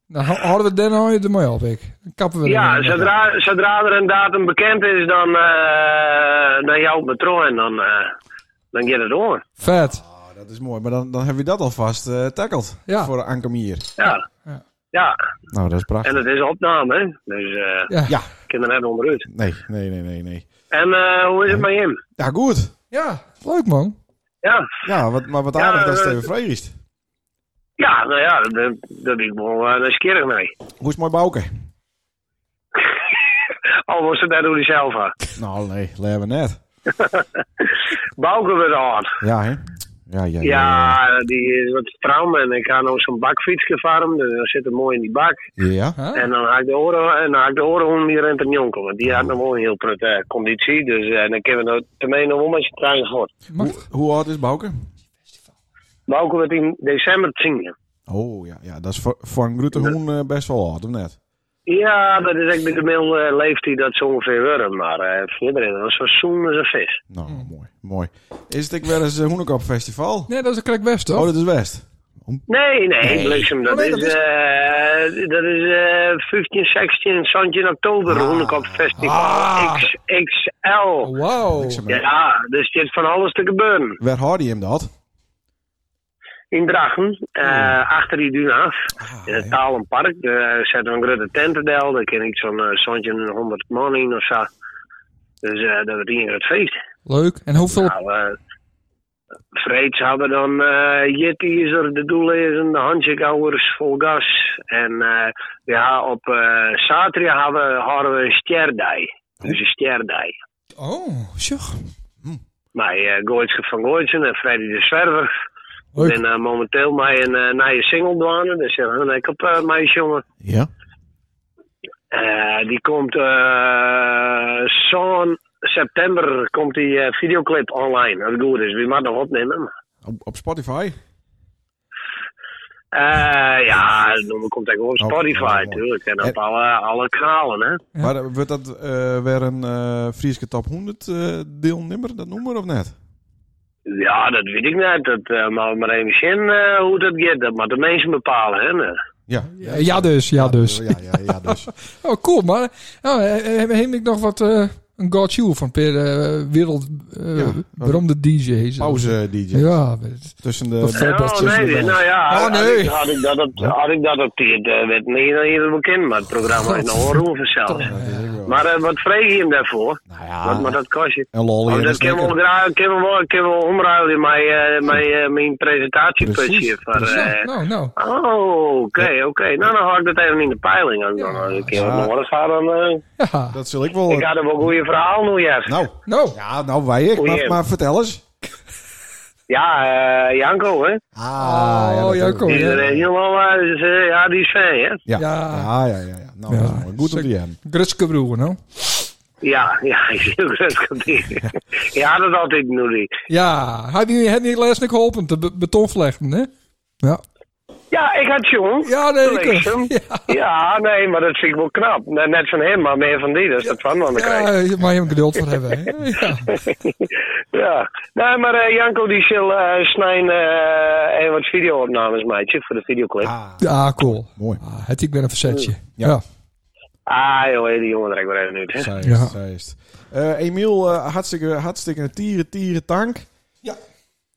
Nou, hou- houden we dan je er mooi op, ik. Dan kappen we Ja, zodra, zodra er een datum bekend is, dan, uh, dan jou met en dan, eh dan gaat het door. Vet. Oh, dat is mooi. Maar dan, dan hebben we dat alvast eh tackled. Ja. Voor Anke Mier. Ja. Ja. Ja, Nou, dat is prachtig. en het is opname, hè. Dus eh Ja. Ja. ik kan er net onderuit. Nee, nee, nee, nee, nee. En eh, hoe is het met hem? Ja, goed. Ja, leuk man. Ja. Ja, wat, maar wat aardig dat het eh, is. Ja, nou ja, dat, dat, ik wel uh, nieuwsgierig mee. Hoe is het mooi bouken? Al was het net hoe hij zelf had. Nou, nee, laten we net. Bouken we hard. Ja, hè? Ja, ja, ja. Ja, die is wat stram en ik ga nog zo'n bakfiets gevarmd. Dus dan zit het mooi in die bak. Ja? Huh? En dan haak ik de oren en dan haak ik de oren die rent een jonkel. Want die had nog wel een heel prettige conditie. Dus eh, dan kunnen we ermee nog wel met je trein voort. Hoe, hoe oud is Bouke? Bouken we het in december zien. Oh, ja, ja. Dat is voor, voor een grote hoen eh, best wel oud, of net? Ja, dat is echt de gemiddelde leeftijd dat ze ongeveer worden. Maar eh verder is het zo zoen als een vis. Nou, mooi, mooi. Is het ook wel eens een Hoenekop Festival? Nee, dat is correct best, toch? Oh, dat is West. Nee, nee, bliksem, dat Oh, nee, is, dat is- eh, dat is eh 15, 16, Santje in oktober, Ah. Hoenekop Festival, Ah. XXL. Maar, Ja, er zit van alles te gebeuren. Waar hoorde je hem dat? In Drachten, eh, achter die dune af, Ah, in het ja. Talenpark. Daar zetten we een grote tentendel, daar kan ik zo'n uh, Santje 100 man in of zo. Dus eh dat wordt hier het feest. Leuk. En hoeveel... Nou, eh Vreeds hebben dan eh Yeti is er, de doellezen, de handjekouwers vol gas. En eh ja, op eh zaterdag hebben, hadden we een sterdij. Dus een sterdij. Oh, zeg. Maar eh Gooitje van Gooitsen en Freddy de Zwerver. Ik Leuk. ben eh, momenteel met een uh, nieuwe single douane, dus ja, dan ik op uh, meisjongen. Ja? Eh die komt eh zo'n september komt die eh, videoclip online. Dat is goed is, wie mag nog opnemen. Op, op Spotify? Eh, ja, dan komt tegenwoordig Oh, Spotify oh, mooi. natuurlijk. En op alle, alle kanalen, hè. Ja. Maar eh, wordt dat eh, weer een eh Frieske top 100 eh deelnummer, dat noemen we of net? Ja, dat weet ik niet. Dat uh, maar, maar even zien eh, hoe dat gaat. Dat maar de mensen bepalen, hè. nee. Ja. Ja, ja dus, ja dus. Ja, ja, ja, dus. Oh, cool. Maar nou, eh, heb, heb ik nog wat... eh, een God You van per eh, wereld eh, Ja. beroemde DJ's. Pauze DJ. Ja, Tussen de... Oh, dat- nee, nou ja, Oh, had, nee. ik, had, ik dat op, had ik dat op die, uh, werd niet dan hier bekend, maar het programma is nog onroeven zelfs. Maar eh, wat vreeg je hem daarvoor? nou Wat, ja, maar dat kost je. en lol Oh, in dat kan wel, gra- kan wel, kan wel omruilen in mijn, eh, mijn, eh, mijn presentatieputje. Voor, eh, nou, nou. oh, oké, oké. Nou, dan hou ik dat even in de peiling. Dan, dan, dan, Ja. dan, dan, gaan dan, eh, Ja, Dat zul ik wel... ik had er wel goede verhaal nu, ja. Nou, nou. ja, nou wij ik. Maar, maar vertel eens. Ja, eh, Janko, hè. Ah, Oh, ja, dat Janko. Die ja. helemaal, dus, eh, ja, die is fan, hè. Ja. Ja. Ja, ja, ja. ja. Nou, dat is Ja. Goed om die hebben. Grutske broer, nou. Ja, ja, ik dat. Ja, dat altijd nu die. Ja, hij die het niet les niet geholpen te be- betonvlechten, hè? Ja. Ja, ik had jong. Ja, nee, ik. Ja, Ja, nee, maar dat vind ik wel knap. Net van hem, maar meer van die, dus dat van krijg. ja, maar je moet geduld voor hebben, hè? Ja. Ja, nee, maar eh, Janko die zal eh snijden eh en wat video-opnames, meidje, voor de videoclip. Ah, Ah, ja, cool. mooi. Ah, het ik ben een verzetje. Ja. Ja. joh, die jongen trekt weer even uit, Ja. is, zij is. Eh, Emiel, eh, hartstikke, hartstikke een tieren, tieren tank. Ja.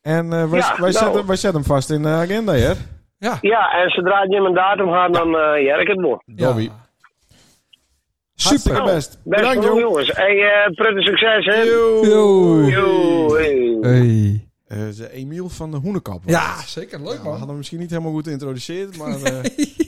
En eh, wij, Ja, wij, nou. zetten, wij zetten hem vast in de agenda, hè? Ja. Ja, en zodra je hem een datum gaat, dan uh, ja, ik het wel. Dobby. Super. Best. Best Bedankt, jongens. Hey, eh prettig succes, hè. Yo. Hey. Hey. Eh, Emiel van de Hoenekap. Ja, zeker. Leuk, Ja, we man. hadden hem misschien niet helemaal goed geïntroduceerd, maar...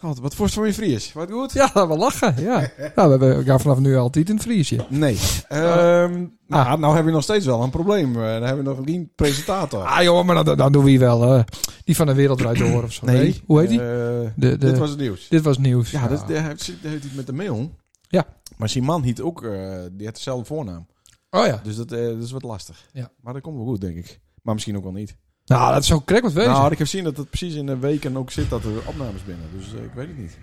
God, wat voor van je Fries? Wat goed? Ja, we lachen. Ja. Nou, we, we gaan vanaf nu altijd het Friesje. Nee. Ehm nou, nou hebben we nog steeds wel een probleem. Eh, dan hebben we nog geen presentator. Ah, joh, maar dan, dan doen we hier wel. eh, die van de wereld draait door of zo. nee. Hoe heet die? Eh, De, de, Dit was het nieuws. dit was nieuws. Ja, dat, dat heeft, heeft iets met de mail. Ja. Maar zijn man hiet ook, die had dezelfde voornaam. Oh ja. Dus dat, dat is wat lastig. Ja. Maar dat komt wel goed, denk ik. Maar misschien ook wel niet. Nou, dat zou correct wat wezen. Nou, ik heb gezien dat het precies in de weken ook zit dat er opnames binnen. Dus eh, ik weet het niet.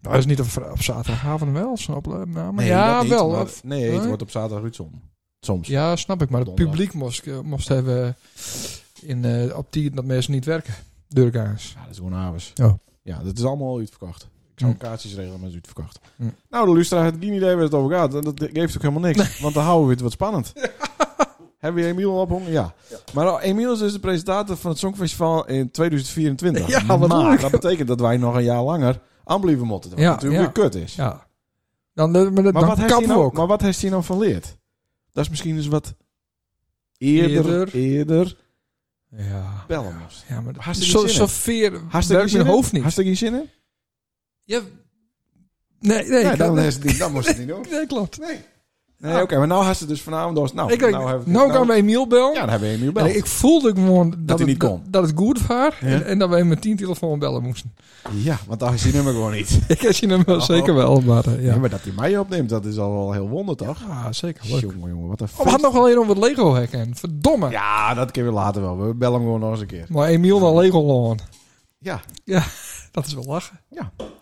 Nou, is niet op, op zaterdagavond wel zo'n opname. Nee, ja, dat niet, wel. maar- Of- nee, het Nee? wordt op zaterdag uitzonden. Soms. Ja, snap ik. Maar het publiek moest, eh, moest hebben in, eh, op die dat mensen niet werken. Deurgaans. Ja, dat is gewoon avonds. Oh. Ja, dat is allemaal uitverkocht. Ik zou Hm. kaartjes regelen, maar het is uitverkocht. Hm. Nou, de luisteraar heeft geen idee waar het over gaat. Dat dat geeft ook helemaal niks. Want dan houden we het wat spannend. Hebben we Emiel ophangen? Ja. Maar uh, Emiel is dus de presentator van het Songfestival in 2024. Ja, wat maar leuk. dat betekent dat wij nog een jaar langer aanblijven moeten. Wat Ja, natuurlijk ja. weer kut is. Ja. Dan, eh, maar dat, Maar, dan wat heeft kappen hij we nou, ook. maar wat heeft hij nou van leerd? Dat is misschien dus wat eerder, Eerder. eerder, Ja. bellen moest. Ja, maar Hartstikke zo, zo in. veer Hartstikke mijn in? hoofd niet. Hartstikke geen zin in? Ja. Nee, nee. Ja, ik- dan, niet, dan moest het niet doen. Nee, klopt. Nee. Nee, oké, maar nou had ze dus vanavond door. Nou, ik, nou, nou, nou gaan we Emiel bellen. Ja, dan hebben we Emiel En bellen. ik voelde gewoon dat, hij het, niet kon. dat, dat het goed was. Ja. En, en dat wij met tien telefoon bellen moesten. Ja, want daar is hij nummer gewoon niet. Ik heb je hem wel Oh. zeker wel, maar eh, Ja. ja. maar dat hij mij opneemt, dat is al wel heel wonder, toch? Ja, zeker. Leuk. Jongen, jongen, wat een Oh, we hadden nog alleen over het Lego hacken. Verdomme. Ja, dat kunnen we later wel. We bellen hem gewoon nog eens een keer. Maar Emiel naar Lego loon. Ja, Dat is wel lachen.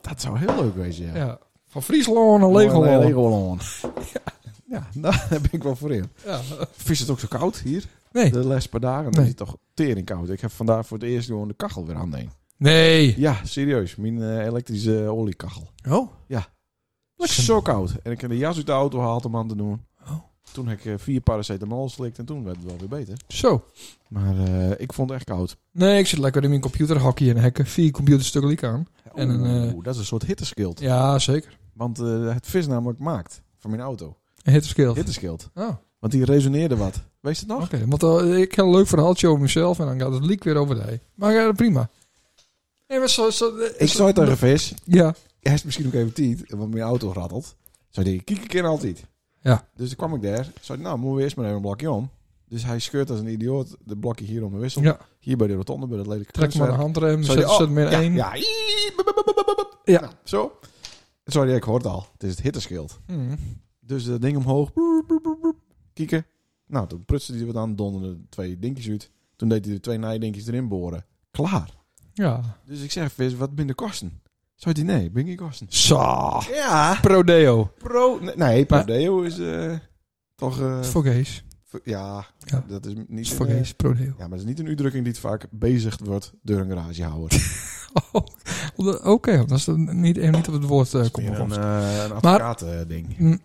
dat zou heel leuk wezen, ja. Ja. Van Friesland naar Lego Nee, loon. Ja, daar ben ik wel voor in. Ja. Vis het ook zo koud hier? Nee. De les per dagen, dan Nee. is het toch tering koud. Ik heb vandaag voor het eerst gewoon de kachel weer aan Nee. Ja, serieus. Mijn eh, elektrische oliekachel. Oh. Lekker zo koud. En ik heb de jas uit de auto gehaald om aan te doen. Oh. Toen heb ik eh, vier paracetamol slikt en toen werd het wel weer beter. Zo. Maar eh, ik vond het echt koud. Nee, ik zit lekker in mijn computer hockey en hacken. Vier computerstukken liek aan. En een, eh, Oeh, dat is een soort hitteschild. Ja, zeker. Want eh, het vis namelijk maakt van mijn auto. Een hitteskill. Hitteschild. Oh, oké. Want die resoneerde wat. Weet je het nog? Want eh, ik heb een leuk verhaaltje over mezelf en dan gaat het leak weer over de heen. Maar ja, prima. Nee, maar zo... zo eh, Ik zo- zei tegen vis. Ja. Hij is misschien ook even tijd, want mijn auto rattelt. Hij, kijk een keer altijd. Ja. Dus toen kwam ik daar. Hij, nou, moeten we eerst maar even een blokje om. Dus hij scheurt als een idioot de blokje hier om de wissel. Ja. Hier bij de rotonde, bij dat lelijke Trek maar de kunstwerk. handrem, zet, zet oh, hem in ja, één. Ja. Ja. Nou, zo. Sorry, ik hoorde het al. Het is het hitteschild. Hmm. Dus dat ding omhoog. Kieken. Nou, toen prutste hij wat aan. Donderden twee dingetjes uit. Toen deed hij er twee nijdinkjes erin boren. Klaar. Ja. Dus ik zeg, vis, wat ben de kosten? Zou die nee, ben geen kosten. Zo. Ja. Prodeo. Pro, nee, Prodeo is eh, toch... eh, Voor Gees. v- ja, Ja. dat is niet... een, eh. Prodeo. ja, maar dat is niet een uitdrukking die het vaak bezigd wordt door een garagehouder. Oh, Oké, dat is niet, niet op het woord eh komt. Een, Maar, eh een advocaat-ding.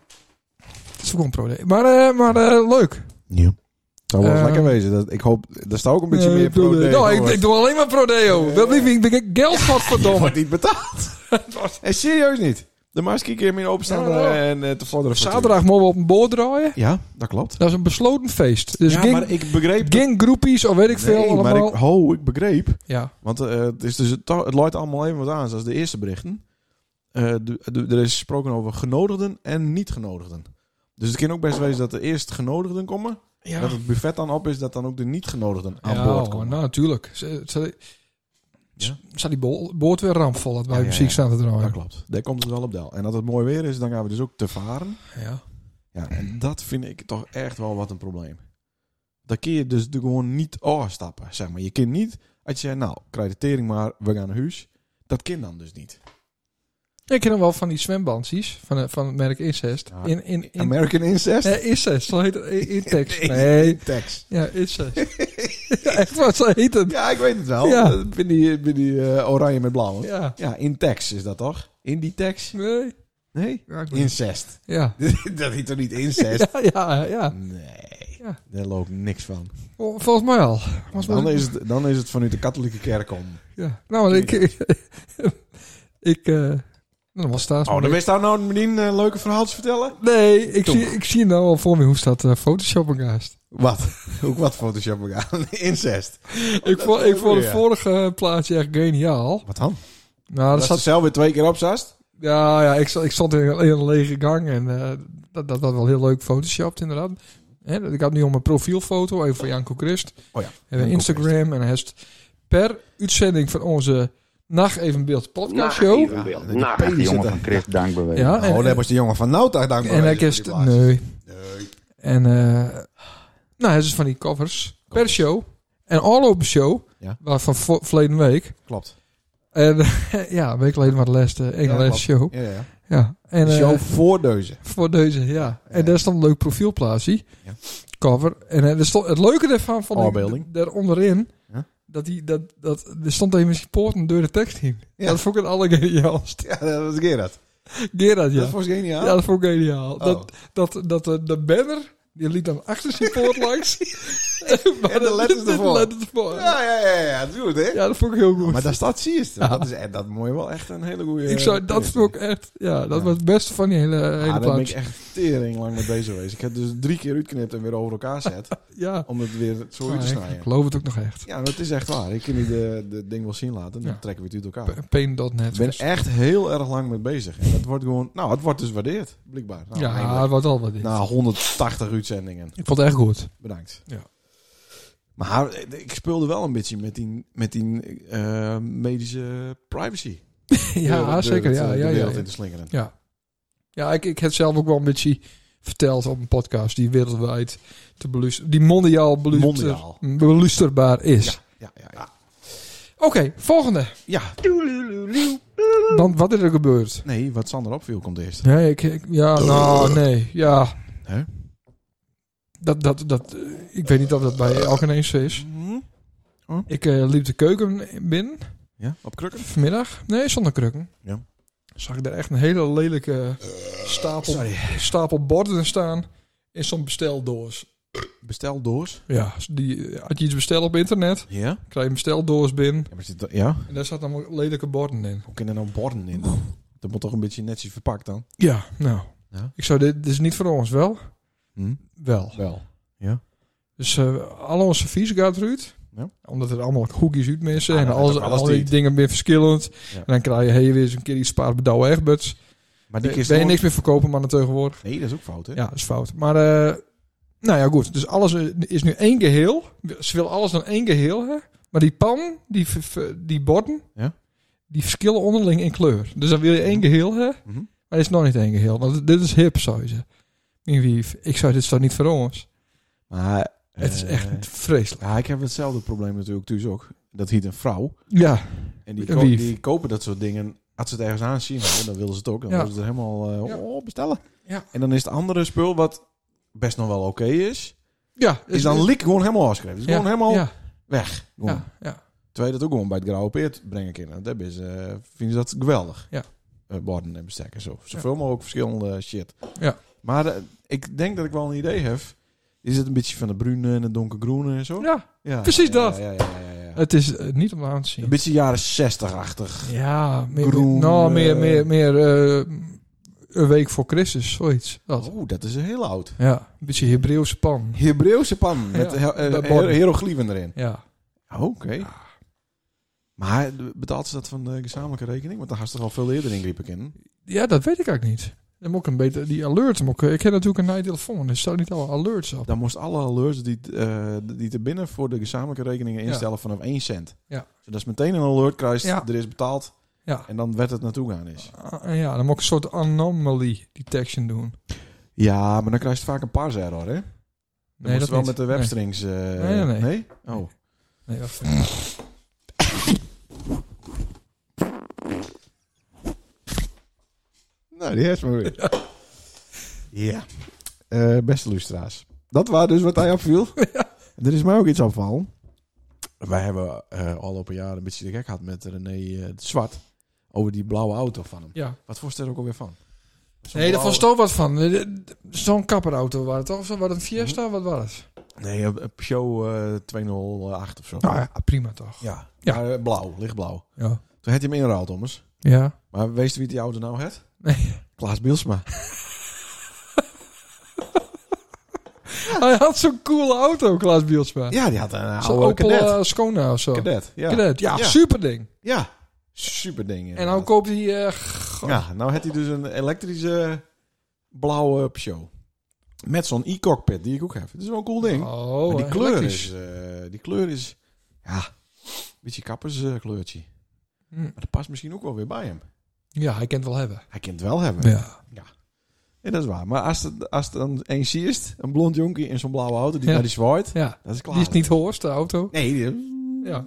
Is gewoon Prodeo. Maar, eh, maar eh, leuk. Ja. Zou wel Eh, lekker wezen. Dat, ik hoop, er staat ook een beetje meer. Prodeo. Nou, ik, wordt- ik doe alleen maar Prodeo. Dat lief ik. Ik geld, godverdomme. wordt niet betaald. hey, serieus niet. De maar kijken meer openstaan Ja, ja. en eh, te vorderen. Zaterdag mogen we op een boot draaien. Ja, dat klopt. Dat is een besloten feest. Dus ja, geen, maar ik begreep... geen groepies of weet ik veel allemaal. maar ik, ho, ik begreep. Ja. Want eh, het, is dus, het, het luidt allemaal even wat aan, zoals de eerste berichten. De- er is gesproken over genodigden en niet genodigden. Dus het kan ook best wezen dat er eerst genodigden komen. Ja. Dat het buffet dan op is, dat dan ook de niet genodigden aan ja, boord komen. nou natuurlijk. Z- z- Ja. Zou die bo- boot weer rampvol dat wij Ja, ja, muziek staan te dat draaien. klopt. Daar komt het wel op del. En als het mooi weer is, dan gaan we dus ook te varen. Ja. Ja, en dat vind ik toch echt wel wat een probleem. Dan kun je dus gewoon niet afstappen, zeg maar. Je kunt niet, als je zegt, nou, krijg de tering maar, we gaan naar huis. Dat kan dan dus niet. Ik ken hem wel van die zwembandjes van, eh, van het merk Incest. Ja. In, in, in, American Incest? Nee, Incest, zo heet het. In- Intex. Nee, Tex. ja, Incest. ja, echt wat, zo heet het. Ja, ik weet het wel. Ja. Ja. Ben die, ben die eh, oranje met blauw. Ja. Ja. in Tex is dat toch? In die Tex? Nee. Nee? Ja, Incest. ja. dat heet toch niet incest? Ja, ja, ja. Nee. Ja. Daar loopt niks van. Vol- Volgens mij al. Volgens mij- Dan is, het, dan is het vanuit de katholieke kerk om. Ja. Nou, ik... ik... eh dan was staat. Oh, dan wist daar nou een uh, leuke verhaaltjes vertellen? Nee, ik zie, ik zie nou al voor me hoe staat uh, Photoshop gaast. Wat? Ook wat Photoshop gaan? Incest. ik vond, ik vond het vorige plaatje echt geniaal. Wat dan? Nou, Dat dat zat zelf weer twee keer op, ja, ja, ik, ik stond in een, in een lege gang en eh, dat, dat was wel heel leuk photoshopt inderdaad. Hè, ik had nu om een profielfoto, even van Janko Christ. Oh ja. Janko Instagram en hij heeft per uitzending van onze Nacht Evenbeeld podcast show. Ja, die Nacht, die jongen van. Chris Dankbewezen. Ja, Oh, en, daar was de jongen van Nauta dankbaar. en hij kist, nee. Nee. En eh nou, hij is van die covers per show. En all open show, Ja. waar van verleden week. Klopt. En ja, een week geleden was de laatste, ene Ja, laatste klopt. show. Ja, ja. Ja, en De eh, show voor deze. voor deze, ja. En daar stond een leuk profielplaatsje. Ja. Cover. En eh, er stond, het leuke ervan, van Afbeelding. daar onderin, Ja. Dat, die, dat, dat, er stond even supporten door de tekst in. Ja. Dat vond ik het allergeniaalst. Ja, dat was Gerard. Gerard, ja. Dat was geniaal. Ja, dat vond ik geniaal. Oh. Dat, dat, dat de, de banner, die liet dan achter support langs. Maar En de letters ervoor. letters ervoor. Ja, ja, ja, ja, doe het, hè? Ja, dat vond ik heel goed. Maar daar staat zie je het. Ja. Dat is echt, dat je wel echt een hele goede. ik zou, dat vond ik echt, ja, dat was het beste van die hele, hele Ah, ben ik plaats. Tering lang mee bezig geweest. Ik heb dus drie keer uitknipt en weer over elkaar zet. Ja, om het weer zo uit te ik snijden. geloof het ook nog echt. Ja, dat is echt waar. Ik kan niet de, de ding wel zien laten. Dan trekken we het uit elkaar. Pain.net. Ik ben echt heel erg lang mee bezig. En dat wordt gewoon... Nou, het wordt dus waardeerd. Blijkbaar. Nou, ja, het wordt al wat dit. Na 180 uitzendingen. Ik vond het echt goed. Bedankt. Ja. Maar eh, ik speelde wel een beetje met die, met die eh, medische privacy. ja, zeker. Ja, de ja, ja, wereld ja. in te slingeren. Ja, ja ik, ik heb zelf ook wel een beetje verteld op een podcast die wereldwijd te beluisteren, die mondiaal, beluister, Mondiaal. beluisterbaar is. Ja, ja, ja. ja. Oké, volgende. ja. Want wat is er gebeurd? Nee, wat Sander opviel komt eerst. Nee, ik, ik- ja, nou, nee, ja. Hè? Dat, dat, dat, ik weet niet of dat bij elke eens is. Mhm. Ik eh, liep de keuken binnen Ja, op krukken? vanmiddag. Nee, zonder krukken. Ja. Zag ik daar echt een hele lelijke stapel, stapel borden staan in zo'n besteldoos. Bestel doors. Ja, die, had je iets besteld op internet, Ja? krijg je een besteldoos binnen. Ja, maar zit, ja? En daar zat allemaal lelijke borden in. Hoe kunnen er nou borden in? Dat moet toch een beetje netjes verpakt dan? Ja, nou. Ja. Ik zou dit, dit is niet voor ons, wel? Hm? Wel. Wel. Dus eh al onze servies gaat eruit. Ja. Omdat er allemaal hoekjes uitmissen. Ah, en alles, al die niet. dingen ben verschillend. Ja. En dan krijg je hey, weer eens een keer iets spaar bedouwen Egberts. Maar die Ben kist je nooit- niks meer verkopen, maar tegenwoordig. Nee, dat is ook fout, hè? Ja, dat is fout. Maar, eh, nou ja, goed. Dus alles eh, is nu één geheel. Ze wil alles dan één geheel hebben. Maar die pan, die, die borden, Ja. die verschillen onderling in kleur. Dus dan wil je één geheel hebben. Mhm. Maar het is nog niet één geheel. Want dit is hip, zou je zeggen. Ik zou dit toch niet voor ons. Maar... Het is eh, echt vreselijk. Ja, ik heb hetzelfde probleem natuurlijk thuis ook. Dat hiet een vrouw. Ja, En die, Een ko- wief. die kopen dat soort dingen. Als ze het ergens aanzien, dan willen ze het ook. Dan Ja. willen ze er helemaal eh, Ja. oh, bestellen. Ja. En dan is het andere spul wat best nog wel oké is. Ja, Is dan lik gewoon helemaal afgeschreven. Is gewoon helemaal weg. Gewoon. ja, ja. Terwijl je dat ook gewoon bij het grauwe peert brengen kunnen. Dat is, eh vinden ze dat geweldig. Ja. Eh, borden en bestekken. Zo. Zoveel mogelijk verschillende shit. Ja. Maar eh, ik denk dat ik wel een idee heb. Is het een beetje van de bruine en de donkergroene en zo? ja, Ja, precies dat. Ja, ja, ja, ja, ja. het is eh, niet om aan te Een zien. beetje jaren 60-achtig. Ja, meer, Groen, nou, meer, eh, meer, meer eh, een week voor Christus, zoiets. Dat. Oh, dat is heel oud. Ja, een beetje Hebreeuwse pan. Hebreeuwse pan met hieroglyphen erin. Ja. Oh, Oké. Maar betaalt ze dat van de gezamenlijke rekening? Want daar had ze toch al veel eerder ingrepen in. ja, dat weet ik eigenlijk niet. Dan moet ik een beetje, die alerts, moet ik, ik heb natuurlijk een nieuwe telefoon, er staan niet alle alerts op. Dan moest alle alerts die, eh, die te binnen voor de gezamenlijke rekeningen instellen vanaf 1 cent. Ja. Zodat ze meteen een alert krijgt, Ja. er is betaald. Ja. En dan werd het naartoe gaan is. Ah, ja, dan moet ik een soort anomaly detection doen. Ja, maar dan krijg je vaak een paar error, hè? Dan Nee, dat wel niet. met de webstrings... eh, Nee, nee, nee. Oh. Nee, wacht Nou, die heeft me weer. Ja. Eh, beste lustra's. Dat was dus wat hij opviel. Er is mij ook iets opvallen. Wij hebben eh al op een jaar een beetje de gek gehad met René eh, Zwart. Over die blauwe auto van hem. Ja. Wat je er ook alweer van? Zo'n Nee, daar blauwe- wat van. Zo'n kapperauto was het toch? Of zo? Was het een Fiesta? Wat was het? Nee, een Peugeot eh, 208 of zo. Nou ja, prima toch? Ja, Ja. Maar, eh, blauw, lichtblauw. Ja. Toen had hij hem ingeruild, Thomas. Ja. Maar wees je wie die auto nou had? Nee. Klaas Bielsma. Hij had zo'n coole auto, Klaas Bielsma. Ja, die had een Zo'n oude Opel cadet. eh, Skona of zo. Cadet, ja. Cadet, ja, Ja. super ding. Ja, super ding. En inderdaad. nou koopt hij... eh. Ja, nou had hij dus een elektrische blauwe Peugeot. Met zo'n e-cockpit die ik ook heb. Het is wel een cool ding. Oh, maar die eh, kleur elektrisch. is... eh, die kleur is... Ja, een beetje kapperskleurtje. Hm. Maar dat past misschien ook wel weer bij hem. Ja, hij kent wel hebben. Hij kent wel hebben. Ja. Ja, dat is waar. Maar als het, als het dan eens is, een blond jonkie in zo'n blauwe auto die Ja. naar die zwaait, Ja. dat is klaar. Die is niet hoorst, de auto. Nee, die... Ja.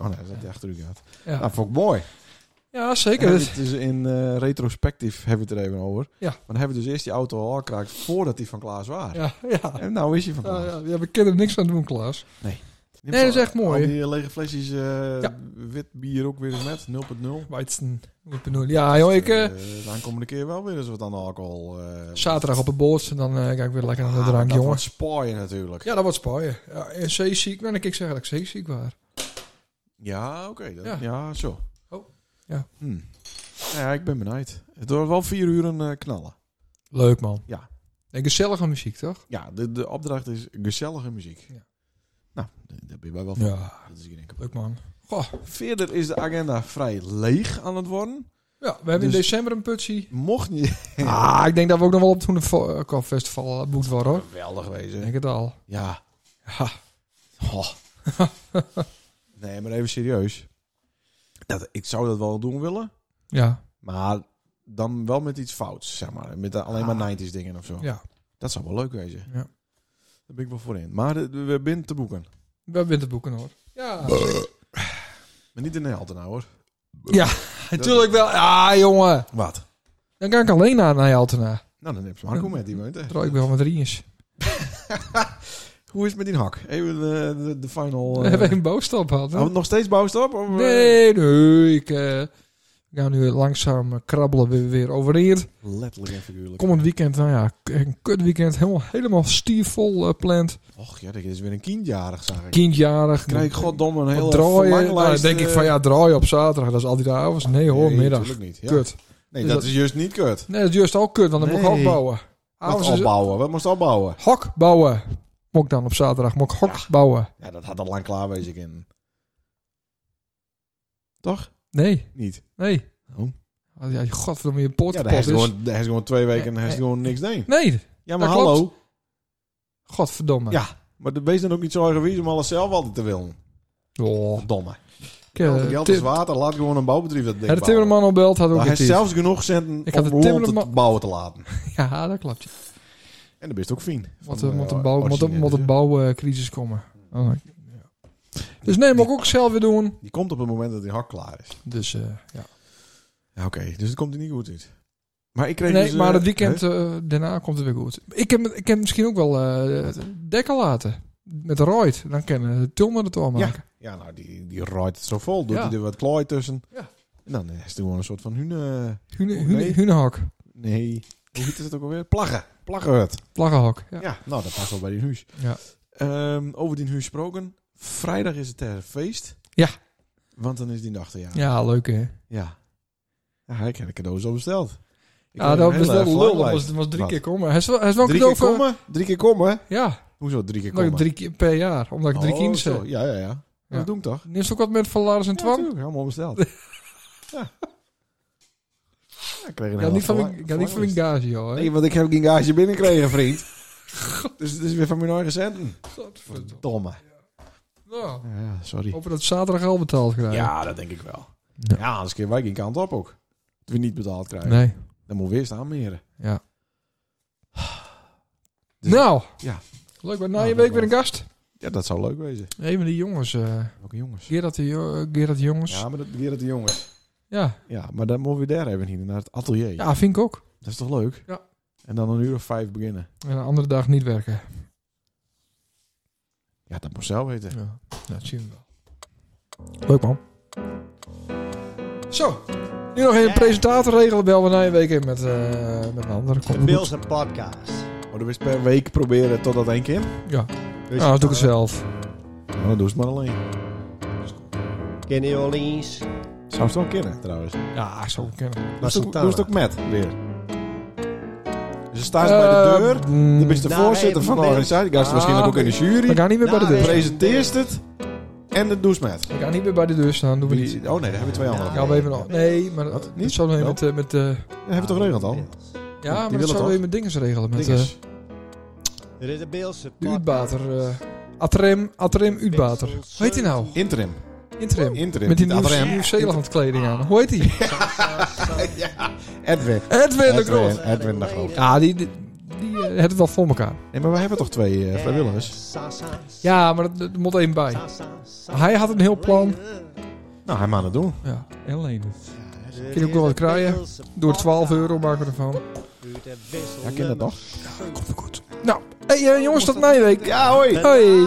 Oh nee, dat is achteruit gaat. Ja, Nou, vond ik mooi. ja zeker. Het dus in eh, retrospectief hebben we het er even over. Ja. Maar dan hebben we dus eerst die auto al gekraakt voordat die van Klaas was. Ja, ja. En nou is hij van Klaas. ja, ja, we kunnen er niks aan doen, Klaas. Nee, dat is echt mooi. Al die lege flesjes eh, Ja. wit bier ook weer eens met, 0.0. Weizen. moet ik bedoelen. Ja, joh, ik... eh, Eh, dan komende keer wel weer eens wat aan alcohol. eh zaterdag op een boot en dan eh, ga ik weer lekker aan de ah, drank, dat jongen. wordt spaaien natuurlijk. Ja, dat wordt spaaien. Ja, en zeeziek, dan kan ik zeggen dat ik zeeziek was. Ja, oké. dat- Ja. ja. zo. Oh, ja. Hm. Nou ja, ik ben benieuwd. Het wordt wel vier uur een eh, knallen. Leuk, man. Ja. En gezellige muziek, toch? Ja, de, de opdracht is gezellige muziek. Ja. Nou, daar ben je wel van. Ja, Dat is geen enkel leuk, man. Goh. Verder is de agenda vrij leeg aan het worden. Ja, we hebben in Dus- december een putsie. Mocht niet... Ah, ik denk dat we ook nog wel op het Hoenderkop Festival moet worden, hoor. Geweldig Ik wezen. denk het al. Ja. Ja. Oh. nee, maar even serieus. Dat, ik zou dat wel doen willen. Ja, Maar dan wel met iets fouts, zeg maar. Met alleen maar 90s dingen of zo. ja. Dat zou wel leuk wezen. Ja. Daar ben ik wel voor in. Maar de- de- we binnen te boeken. We hebben winterboeken, hoor. Ja, Maar niet in nou hoor. ja natuurlijk wel. Ja, jongen. Wat? Dan ga ik alleen naar, naar Altena. Nou, dan heb je Marco met die munt. hè. Trouw ik wel met drieëns. Hoe is het met die hak? Even de, de, de final... We eh, hebben een bouwstap gehad, hè? nog steeds bouwstop? Of, eh? Nee, nee. Ik eh, ga nu langzaam eh, krabbelen weer, weer overeer. Letterlijk en figuurlijk. Komend weekend, nou ja, een kut weekend. Helemaal, helemaal stiefvol uh, plant. Och ja, dit is weer een kindjarig, zag ik. Kindjarig. Krijg ik goddomme een hele draaien. Nou, dan denk ik eh, van ja, draaien op zaterdag. Dat is altijd de avonds. Nee hoor, nee, middag. natuurlijk niet. Ja. Kut. Nee, Dus dat, dat- is juist niet kut. Nee, dat is juist al kut, want dan moet ik hok bouwen. Wat opbouwen? Wat moest je opbouwen? hok bouwen. Moet ik dan op zaterdag. Moet ik hok bouwen. Ja, dat had al lang klaar wezen in. Toch? Nee, Niet. nee. Oh. Ja, godverdomme, je poort Ja, daar is is. gewoon, daar is gewoon twee weken en hij is gewoon niks deed. Nee, Ja, maar Dat klopt. hallo. godverdomme. Ja, maar de wees dan ook niet zo erg om alles zelf altijd te willen. Oh. Domme. Geld, is water, laat gewoon een bouwbedrijf dat ding Ja, de timmerman op belt had ook Maar hij heeft zelfs genoeg centen Ik had om de rond timmerman- het bouwen te laten. Ja, dat klopt. En ben je ook fijn. Er moet eh, een bouw, moet, een bouwcrisis komen. Oh, Dus nee, moet ik ook zelf weer doen. Die komt op het moment dat die hak klaar is. Dus eh, ja. Ja, oké. Dus het komt er niet goed uit. Maar ik kreeg Nee, dus, maar eh, het weekend hè? eh, daarna komt het weer goed. Ik heb, ik heb misschien ook wel eh dekken laten. Met de Royd. Dan kunnen Tulmer het doormaken. Ja, nou, die, die rooit het zo vol. Doet Ja. hij er wat klooi tussen. Ja. En dan is het gewoon een soort van hune... Hune, hune, nee. Hunehak. Nee. Hoe heet het ook alweer? Plaggen. Plaggenhut. Plaggenhak. Ja. Ja. nou, dat past wel bij die huis. Ja. Ehm, over die huis gesproken. Vrijdag is het er feest. Ja. Want dan is die dag ja. ja, leuk hè. Ja. Ja, ik heb een cadeau zo besteld. Ik Ja, dat een was wel lul. Was, drie Wat? keer komen. Hij is wel, hij is wel een Drie keer voor- komen? Drie keer komen? Ja, Hoezo drie keer komen? ik drie keer per jaar. Omdat ik drie Oh, kinderen zo. heb. Ja, ja, ja. Ja. Dat doe ik toch? Is ook wat met Van Lars en Ja, Twan? natuurlijk. Helemaal besteld. ja. ja. Ik kreeg een Ja, niet van mijn- ja, niet van mijn verlanglijst. gage, joh. hè. Nee, want ik heb geen gage binnengekregen, vriend. dus het is weer van mijn eigen centen. Godverdomme. Nou, Ja, ja, sorry. hopen dat zaterdag al betaald krijgen. Ja, dat denk ik wel. Ja. Ja, anders kunnen wij geen kant op ook. Dat we niet betaald krijgen. Nee. Dan moeten we weer staan meren. Ja. Dus- nou. Ja. Leuk, maar na Nou, je week weer een gast. Ja, dat zou leuk wezen. Een van die jongens. eh Welke jongens? Gerard de, jo Gerard Jongens. Ja, maar dat weer de jongens. Ja. Ja, maar dan moeten we daar even heen, naar het atelier. ja, vind ik ook. Dat is toch leuk? Ja. En dan een uur of vijf beginnen. En een andere dag niet werken. Ja, dat moet zelf weten. Ja, dat zien we wel. Leuk man. Zo. Nu nog een presentator regelen. Bel we na je week in met, eh, met een andere. De Komt. Bills en podcast. Maar dan is per week proberen tot dat één keer. Ja. Dus Nou, dat doe ik het zelf. Nou, dan doe het maar alleen. Kenny Orleans. Zou het wel kennen, trouwens. Ja, zo kennen. Doe doe het ook met, weer. Dus staan ze bij de deur. Dan ben je de Nou, voorzitter van de even organisatie. Gast Ah, waarschijnlijk ook in de We jury. gaan niet meer bij de deur. Presenteert het. En het doet ze met. We gaan niet meer bij de deur staan. Doen we niet. Oh nee, daar hebben we twee anderen. We even nog. Nee, maar Wat? dat Niet? zullen we met, eh, met eh, Dat hebben we toch geregeld al? ja, Die maar dat we toch? even met dinges regelen. Met eh, Dinges. Dit is de Bills de uitbater. eh Atrem, Atrem uitbater. Hoe heet die nou? Interim. Interim. Interim. Met die niet nieuw, Adrem. nieuw Zeeland kleding aan. Hoe heet die? Edwin. Edwin de Edwin, Groot. Edwin de Groot. Ja, die, die, die eh, hebben het wel voor elkaar. Nee, maar we hebben toch twee eh, vrijwilligers? Ja, maar er moet één bij. Hij had een heel plan. Nou, hij mag het doen. Ja, alleen. Kun je ook wel wat krijgen? Door 12 euro maken we ervan. Ja, ken dat nog? Komt goed. Nou, hey, eh, jongens, tot na je week. Ja, hoi! Hoi.